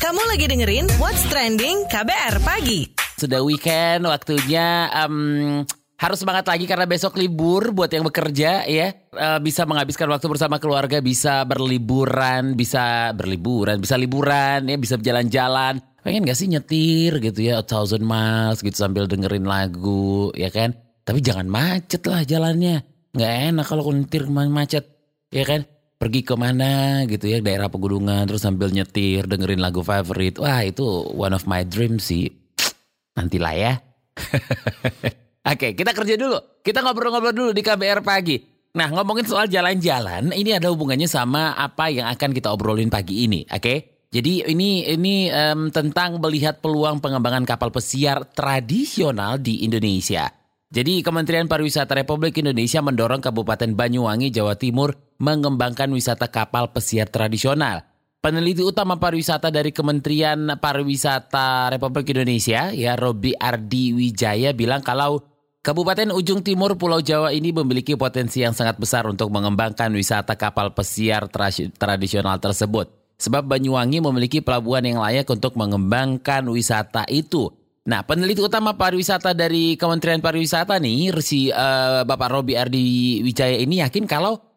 Kamu lagi dengerin What's Trending KBR Pagi. Sudah weekend, waktunya em, harus semangat lagi karena besok libur buat yang bekerja ya. Eh, bisa menghabiskan waktu bersama keluarga, bisa berliburan, bisa berliburan, bisa liburan ya, bisa jalan-jalan. Pengen gak sih nyetir gitu ya, a thousand miles gitu sambil dengerin lagu ya kan. Tapi jangan macet lah jalannya. Nggak enak kalau nyetir macet ya kan. Pergi ke mana gitu ya, daerah pegunungan terus sambil nyetir dengerin lagu favorit. Wah itu one of my dreams sih. Nantilah ya. Oke, kita kerja dulu. Kita ngobrol-ngobrol dulu di KBR pagi. Nah, ngomongin soal jalan-jalan, ini ada hubungannya sama apa yang akan kita obrolin pagi ini, oke? Jadi ini ini em, tentang melihat peluang pengembangan kapal pesiar tradisional di Indonesia. Jadi Kementerian Pariwisata Republik Indonesia mendorong Kabupaten Banyuwangi, Jawa Timur mengembangkan wisata kapal pesiar tradisional. Peneliti utama pariwisata dari Kementerian Pariwisata Republik Indonesia, ya Robi Ardi Wijaya bilang kalau Kabupaten Ujung Timur Pulau Jawa ini memiliki potensi yang sangat besar untuk mengembangkan wisata kapal pesiar tra- tradisional tersebut. Sebab Banyuwangi memiliki pelabuhan yang layak untuk mengembangkan wisata itu. Nah, peneliti utama pariwisata dari Kementerian Pariwisata nih, si eh, Bapak Robi Ardi Wijaya ini yakin kalau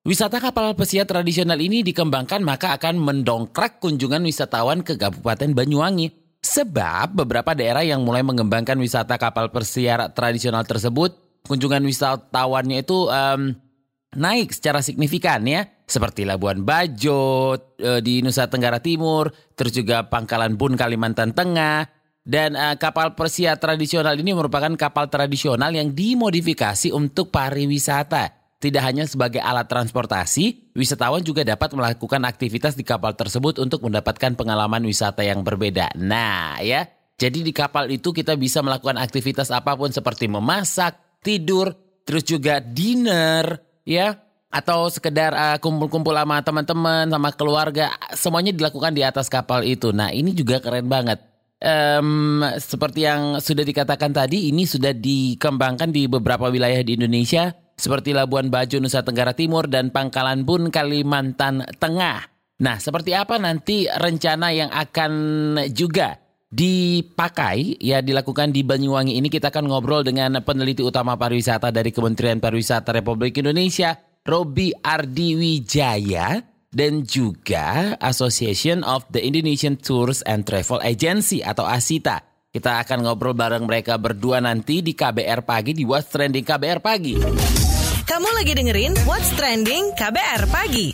Wisata kapal pesiar tradisional ini dikembangkan maka akan mendongkrak kunjungan wisatawan ke Kabupaten Banyuwangi. Sebab beberapa daerah yang mulai mengembangkan wisata kapal pesiar tradisional tersebut, kunjungan wisatawannya itu em, naik secara signifikan ya. Seperti Labuan Bajo eh, di Nusa Tenggara Timur, terus juga Pangkalan Bun Kalimantan Tengah. Dan eh, kapal pesiar tradisional ini merupakan kapal tradisional yang dimodifikasi untuk pariwisata. Tidak hanya sebagai alat transportasi, wisatawan juga dapat melakukan aktivitas di kapal tersebut untuk mendapatkan pengalaman wisata yang berbeda. Nah, ya. Jadi di kapal itu kita bisa melakukan aktivitas apa pun seperti memasak, tidur, terus juga dinner, ya. Atau sekedar uh, kumpul-kumpul sama teman-teman, sama keluarga. Semuanya dilakukan di atas kapal itu. Nah, ini juga keren banget. Em, seperti yang sudah dikatakan tadi, ini sudah dikembangkan di beberapa wilayah di Indonesia seperti Labuan Bajo, Nusa Tenggara Timur, dan Pangkalan Bun, Kalimantan Tengah. Nah, seperti apa nanti rencana yang akan juga dipakai, ya dilakukan di Banyuwangi ini, kita akan ngobrol dengan peneliti utama pariwisata dari Kementerian Pariwisata Republik Indonesia, Robi Ardi Wijaya, dan juga Association of the Indonesian Tours and Travel Agency atau ASITA. Kita akan ngobrol bareng mereka berdua nanti di KBR Pagi, di What's Trending KBR Pagi. Kamu lagi dengerin What's Trending KBR Pagi.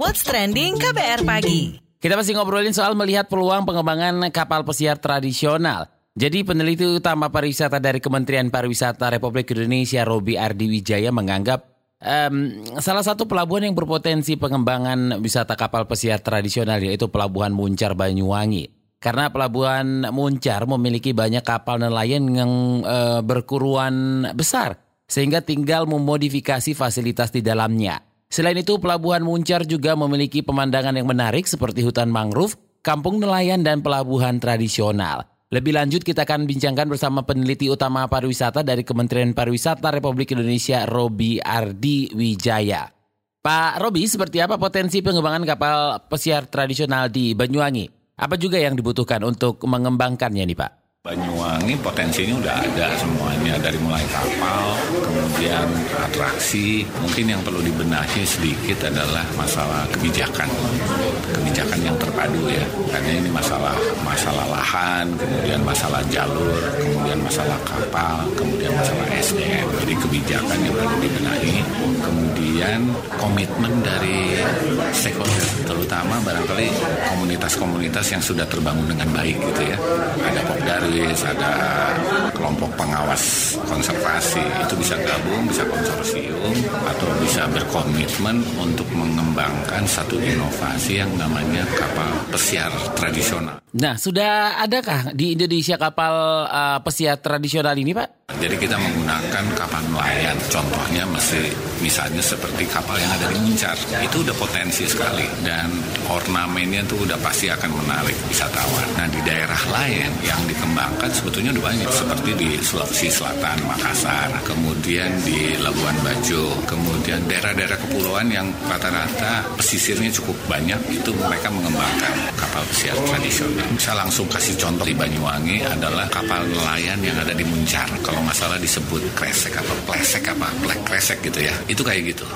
What's Trending KBR Pagi. Kita masih ngobrolin soal melihat peluang pengembangan kapal pesiar tradisional. Jadi peneliti utama pariwisata dari Kementerian Pariwisata Republik Indonesia, Robi Ardi Wijaya menganggap em, salah satu pelabuhan yang berpotensi pengembangan wisata kapal pesiar tradisional yaitu Pelabuhan Muncar Banyuwangi. Karena Pelabuhan Muncar memiliki banyak kapal nelayan yang eh, berkuruan besar sehingga tinggal memodifikasi fasilitas di dalamnya. Selain itu, Pelabuhan Muncar juga memiliki pemandangan yang menarik seperti hutan mangrove, kampung nelayan, dan pelabuhan tradisional. Lebih lanjut kita akan bincangkan bersama peneliti utama pariwisata dari Kementerian Pariwisata Republik Indonesia, Robi Ardi Wijaya. Pak Robi, seperti apa potensi pengembangan kapal pesiar tradisional di Banyuwangi? Apa juga yang dibutuhkan untuk mengembangkannya nih Pak? Banyuwangi potensinya udah ada semuanya dari mulai kapal, kemudian atraksi. Mungkin yang perlu dibenahi sedikit adalah masalah kebijakan, kebijakan yang terpadu ya. Karena ini masalah masalah lahan, kemudian masalah jalur, kemudian masalah kapal, kemudian masalah SDM. Jadi kebijakan yang perlu dibenahi, kemudian komitmen dari stakeholder, terutama barangkali komunitas-komunitas yang sudah terbangun dengan baik gitu ya. Ada Pokdaris, ada kelompok pengawas konservasi, itu bisa gabung, bisa konsorsium, atau bisa berkomitmen untuk mengembangkan satu inovasi yang namanya kapal pesiar tradisional. Nah, sudah adakah di Indonesia kapal uh, pesiar tradisional ini, Pak? Jadi kita menggunakan kapal nelayan. Contohnya masih misalnya seperti kapal yang ada di Muncar. Itu udah potensi sekali dan ornamennya tuh udah pasti akan menarik wisatawan. Nah, di daerah lain yang dikembangkan sebetulnya udah banyak seperti di Sulawesi Selatan, Makassar, kemudian di Labuan Bajo, kemudian daerah-daerah kepulauan yang rata-rata pesisirnya cukup banyak itu mereka mengembangkan kapal pesiar tradisional. Saya langsung kasih contoh di Banyuwangi adalah kapal nelayan yang ada di Muncar. Kalau nggak salah disebut kresek atau plesek apa, plek kresek gitu ya. Itu kayak gitu.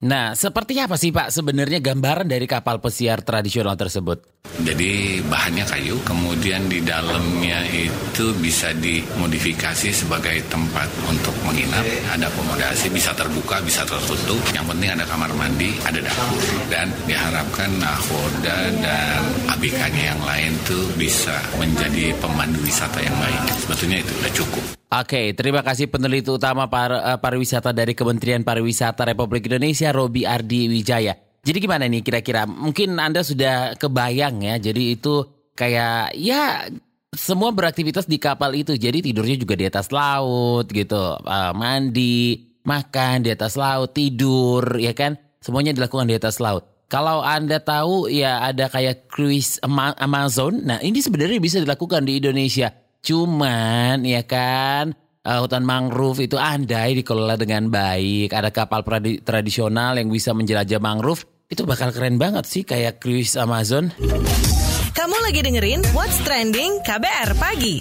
Nah, seperti apa sih Pak sebenarnya gambaran dari kapal pesiar tradisional tersebut? Jadi bahannya kayu, kemudian di dalamnya itu bisa dimodifikasi sebagai tempat untuk menginap, ada akomodasi, bisa terbuka, bisa tertutup. Yang penting ada kamar mandi, ada dapur, dan diharapkan nahoda dan ABK-nya yang lain tuh bisa menjadi pemandu wisata yang baik. Sebetulnya itu sudah cukup. Oke, terima kasih peneliti utama par, uh, pariwisata dari Kementerian Pariwisata Republik Indonesia, Robi Ardi Wijaya. Jadi gimana nih kira-kira? Mungkin Anda sudah kebayang ya, jadi itu kayak ya semua beraktivitas di kapal itu. Jadi tidurnya juga di atas laut gitu, uh, mandi, makan di atas laut, tidur, ya kan? Semuanya dilakukan di atas laut. Kalau Anda tahu ya ada kayak cruise Amazon. Nah, ini sebenarnya bisa dilakukan di Indonesia Cuman ya kan uh, hutan mangrove itu andai dikelola dengan baik, ada kapal tradisional yang bisa menjelajah mangrove, itu bakal keren banget sih kayak cruise Amazon. Kamu lagi dengerin What's Trending KBR Pagi.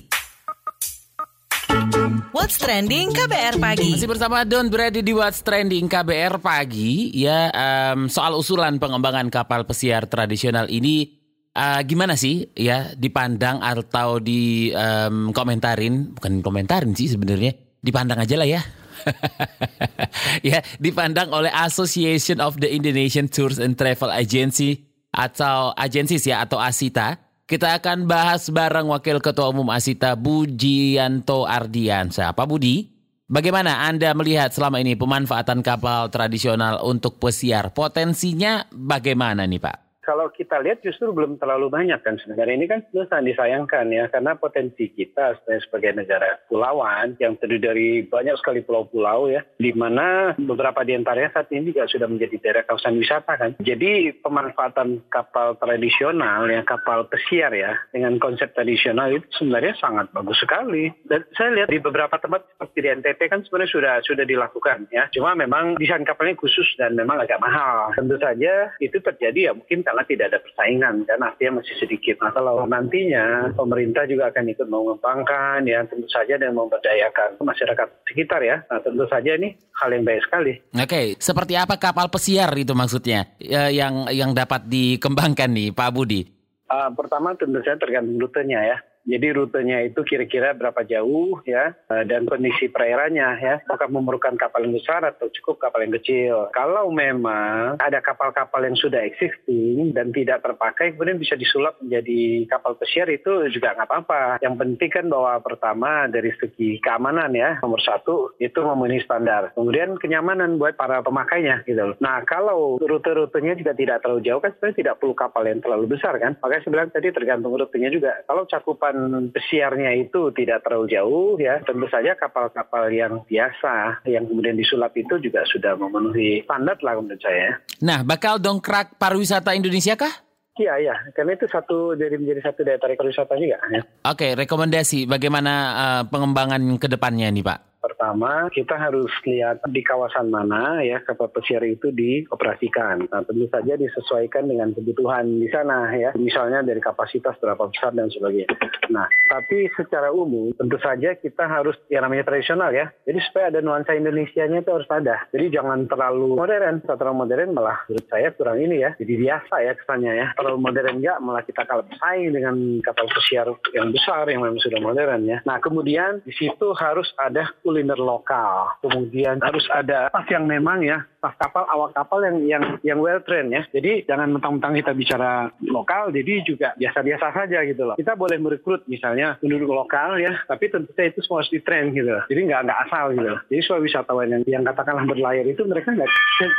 What's Trending KBR Pagi. Masih bersama Don Brady di What's Trending KBR Pagi. Ya, um, soal usulan pengembangan kapal pesiar tradisional ini uh, gimana sih ya dipandang atau di um, komentarin bukan komentarin sih sebenarnya dipandang aja lah ya ya dipandang oleh Association of the Indonesian Tours and Travel Agency atau agencies ya atau ASITA kita akan bahas bareng Wakil Ketua Umum Asita Bujianto Ardiansa. Pak Budi, bagaimana Anda melihat selama ini pemanfaatan kapal tradisional untuk pesiar? Potensinya bagaimana nih Pak? Kalau kita lihat justru belum terlalu banyak kan sebenarnya. Ini kan sudah sangat disayangkan ya karena potensi kita sebagai negara pulauan yang terdiri dari banyak sekali pulau-pulau ya di mana beberapa di antaranya saat ini juga sudah menjadi daerah kawasan wisata kan. Jadi pemanfaatan kapal tradisional ya kapal pesiar ya dengan konsep tradisional itu sebenarnya sangat bagus sekali. Dan saya lihat di beberapa tempat seperti di NTT kan sebenarnya sudah sudah dilakukan ya. Cuma memang desain kapalnya khusus dan memang agak mahal. Tentu saja itu terjadi ya mungkin karena karena tidak ada persaingan dan artinya masih sedikit. Nah kalau nantinya pemerintah juga akan ikut mengembangkan ya tentu saja dan memberdayakan masyarakat sekitar ya. Nah tentu saja ini hal yang baik sekali. Oke, seperti apa kapal pesiar itu maksudnya ya, yang yang dapat dikembangkan nih Pak Budi? Uh, pertama tentu saja tergantung rutenya ya. Jadi rutenya itu kira-kira berapa jauh ya eh, dan kondisi perairannya ya. Apakah memerlukan kapal yang besar atau cukup kapal yang kecil. Kalau memang ada kapal-kapal yang sudah existing dan tidak terpakai kemudian bisa disulap menjadi kapal pesiar itu juga nggak apa-apa. Yang penting kan bahwa pertama dari segi keamanan ya nomor satu itu memenuhi standar. Kemudian kenyamanan buat para pemakainya gitu. Nah kalau rute-rutenya juga tidak terlalu jauh kan sebenarnya tidak perlu kapal yang terlalu besar kan. Makanya saya tadi tergantung rutenya juga. Kalau cakupan pesiarnya itu tidak terlalu jauh ya tentu saja kapal-kapal yang biasa yang kemudian disulap itu juga sudah memenuhi standar lah menurut saya. Nah bakal dongkrak pariwisata Indonesia kah? Iya, iya. Karena itu satu dari menjadi satu daya tarik pariwisata juga. Ya. Oke, rekomendasi bagaimana uh, pengembangan ke depannya nih Pak? Pertama, kita harus lihat di kawasan mana ya kapal pesiar itu dioperasikan. Nah, tentu saja disesuaikan dengan kebutuhan di sana ya. Misalnya dari kapasitas berapa besar dan sebagainya. Nah, tapi secara umum tentu saja kita harus yang namanya tradisional ya. Jadi supaya ada nuansa Indonesia-nya itu harus ada. Jadi jangan terlalu modern. Terlalu modern malah menurut saya kurang ini ya. Jadi biasa ya kesannya ya. Terlalu modern enggak malah kita kalah bersaing dengan kapal pesiar yang besar yang memang sudah modern ya. Nah, kemudian di situ harus ada kuliner lokal. Kemudian harus ada pas yang memang ya staf kapal, awak kapal yang yang yang well trained ya. Jadi jangan mentang-mentang kita bicara lokal, jadi juga biasa-biasa saja gitu loh. Kita boleh merekrut misalnya penduduk lokal ya, tapi tentu saja itu semua harus di train gitu loh. Jadi nggak nggak asal gitu loh. Jadi semua wisatawan yang yang katakanlah berlayar itu mereka nggak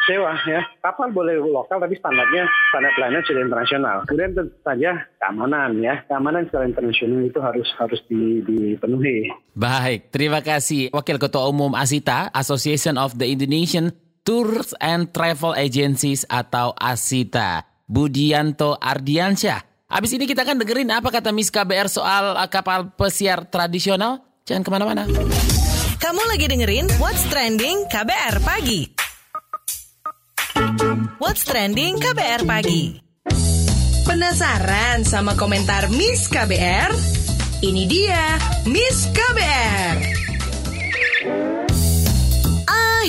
sewa ya. Kapal boleh lokal tapi standarnya standar pelayanan sudah internasional. Kemudian tentu saja keamanan ya, keamanan secara internasional itu harus harus dipenuhi. Baik, terima kasih Wakil Ketua Umum ASITA, Association of the Indonesian Tours and Travel Agencies atau ASITA, Budianto Ardiansyah. Abis ini kita akan dengerin apa kata Miss KBR soal kapal pesiar tradisional. Jangan ke mana-mana. Kamu lagi dengerin What's Trending KBR Pagi. What's Trending KBR Pagi. Penasaran sama komentar Miss KBR? Ini dia Miss KBR.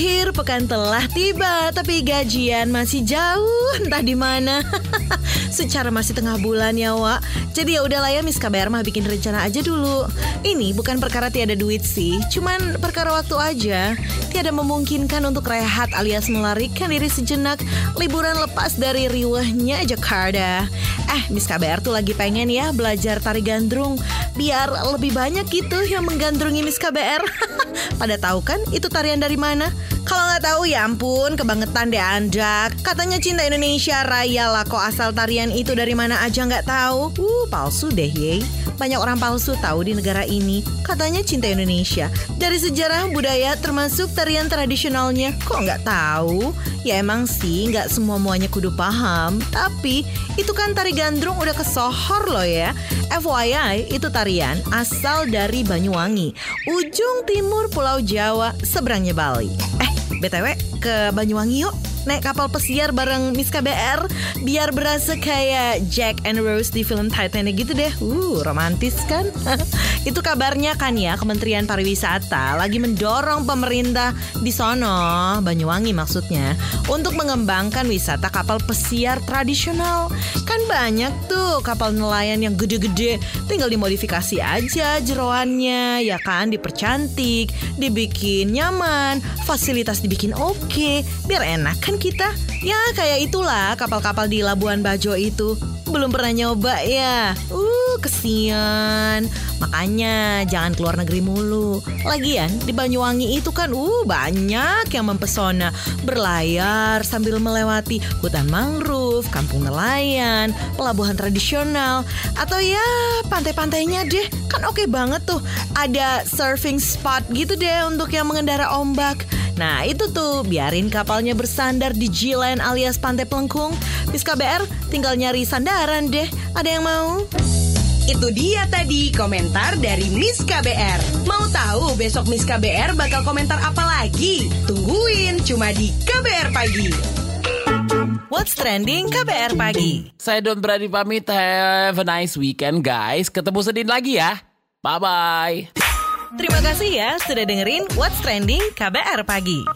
Akhir pekan telah tiba, tapi gajian masih jauh, entah di mana. Secara masih tengah bulan ya, Wak. Jadi ya udahlah ya Miss KBR mah bikin rencana aja dulu. Ini bukan perkara tiada duit sih, cuman perkara waktu aja. Tiada memungkinkan untuk rehat alias melarikan diri sejenak liburan lepas dari riwahnya Jakarta. Eh, Miss KBR tuh lagi pengen ya belajar tari gandrung biar lebih banyak gitu yang menggandrungi Miss KBR. Pada tahu kan itu tarian dari mana? Kalau nggak tahu ya ampun, kebangetan deh Anda. Katanya cinta Indonesia Raya lah kok asal tarian itu dari mana aja nggak tahu. Uh, palsu deh ye. Banyak orang palsu tahu di negara ini. Katanya cinta Indonesia. Dari sejarah budaya termasuk tarian tradisionalnya. Kok nggak tahu? Ya emang sih nggak semua muanya kudu paham. Tapi itu kan tari gandrung udah kesohor loh ya. FYI itu tarian asal dari Banyuwangi. Ujung timur Pulau Jawa, seberangnya Bali. Eh, BTW ke Banyuwangi yuk naik kapal pesiar bareng Miss KBR biar berasa kayak Jack and Rose di film Titanic gitu deh. Uh, romantis kan? Itu kabarnya kan ya Kementerian Pariwisata lagi mendorong pemerintah di sono, Banyuwangi maksudnya, untuk mengembangkan wisata kapal pesiar tradisional. Kan banyak tuh kapal nelayan yang gede-gede, tinggal dimodifikasi aja jeroannya, ya kan dipercantik, dibikin nyaman, fasilitas dibikin oke, biar enak kan kita. Ya kayak itulah kapal-kapal di Labuan Bajo itu. Belum pernah nyoba ya. Uh, kesian. Makanya jangan keluar negeri mulu. Lagian di Banyuwangi itu kan uh banyak yang mempesona. Berlayar sambil melewati hutan mangrove, kampung nelayan, pelabuhan tradisional, atau ya pantai-pantainya deh. Kan oke banget tuh. Ada surfing spot gitu deh untuk yang mengendara ombak. Nah itu tuh biarin kapalnya bersandar di G-Land alias Pantai Pelengkung. Bis KBR tinggal nyari sandaran deh. Ada yang mau? Itu dia tadi komentar dari Miss KBR. Mau tahu besok Miss KBR bakal komentar apa lagi? Tungguin cuma di KBR Pagi. What's Trending KBR Pagi. Saya Don Brady pamit. Have a nice weekend guys. Ketemu Senin lagi ya. Bye-bye. Terima kasih ya sudah dengerin What's Trending KBR Pagi.